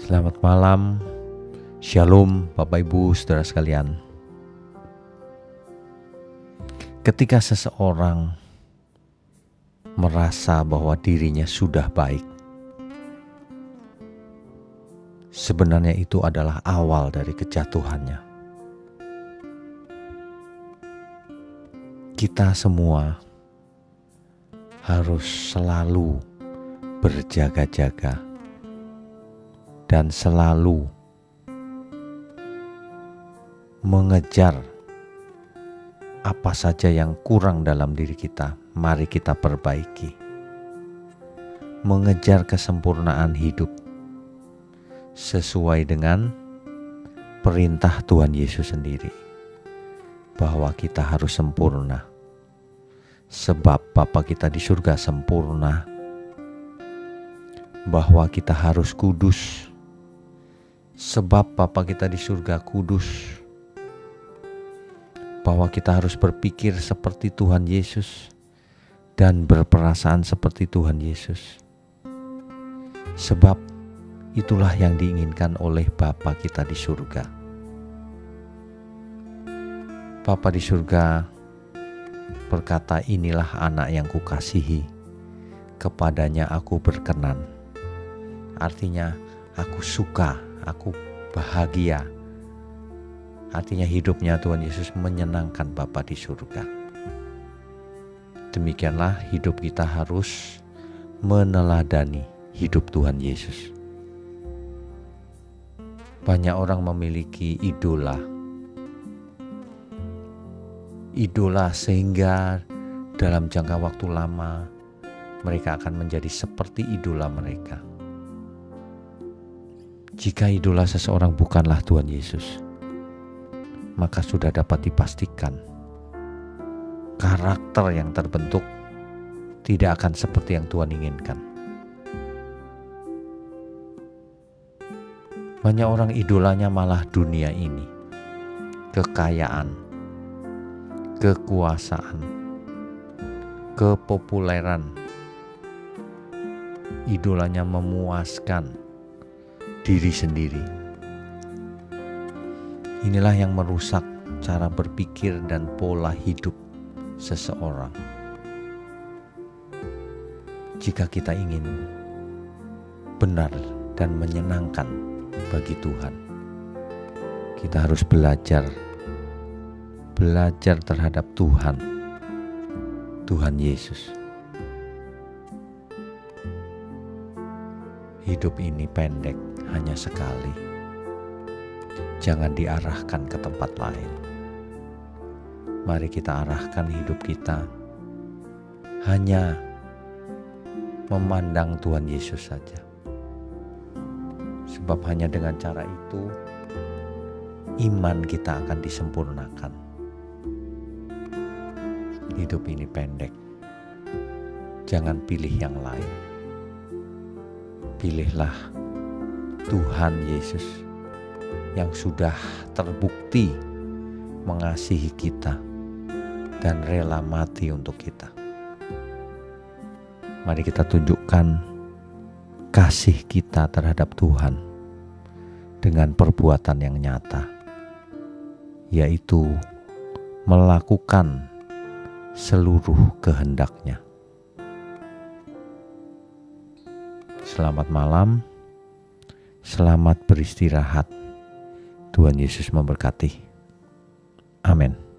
Selamat malam, Shalom Bapak Ibu saudara sekalian. Ketika seseorang merasa bahwa dirinya sudah baik, sebenarnya itu adalah awal dari kejatuhannya. Kita semua harus selalu berjaga-jaga dan selalu mengejar apa saja yang kurang dalam diri kita, mari kita perbaiki. Mengejar kesempurnaan hidup sesuai dengan perintah Tuhan Yesus sendiri, bahwa kita harus sempurna, sebab Bapa kita di surga sempurna, bahwa kita harus kudus Sebab Bapa kita di surga kudus. Bahwa kita harus berpikir seperti Tuhan Yesus dan berperasaan seperti Tuhan Yesus. Sebab itulah yang diinginkan oleh Bapa kita di surga. Bapa di surga berkata, "Inilah anak yang kukasihi, kepadanya aku berkenan." Artinya, aku suka aku bahagia. Artinya hidupnya Tuhan Yesus menyenangkan Bapa di surga. Demikianlah hidup kita harus meneladani hidup Tuhan Yesus. Banyak orang memiliki idola. Idola sehingga dalam jangka waktu lama mereka akan menjadi seperti idola mereka jika idola seseorang bukanlah Tuhan Yesus, maka sudah dapat dipastikan karakter yang terbentuk tidak akan seperti yang Tuhan inginkan. Banyak orang idolanya malah dunia ini, kekayaan, kekuasaan, kepopuleran. Idolanya memuaskan diri sendiri. Inilah yang merusak cara berpikir dan pola hidup seseorang. Jika kita ingin benar dan menyenangkan bagi Tuhan, kita harus belajar belajar terhadap Tuhan, Tuhan Yesus. Hidup ini pendek hanya sekali. Jangan diarahkan ke tempat lain. Mari kita arahkan hidup kita hanya memandang Tuhan Yesus saja. Sebab hanya dengan cara itu iman kita akan disempurnakan. Hidup ini pendek. Jangan pilih yang lain. Pilihlah Tuhan Yesus yang sudah terbukti mengasihi kita dan rela mati untuk kita. Mari kita tunjukkan kasih kita terhadap Tuhan dengan perbuatan yang nyata, yaitu melakukan seluruh kehendaknya. Selamat malam. Selamat beristirahat. Tuhan Yesus memberkati. Amin.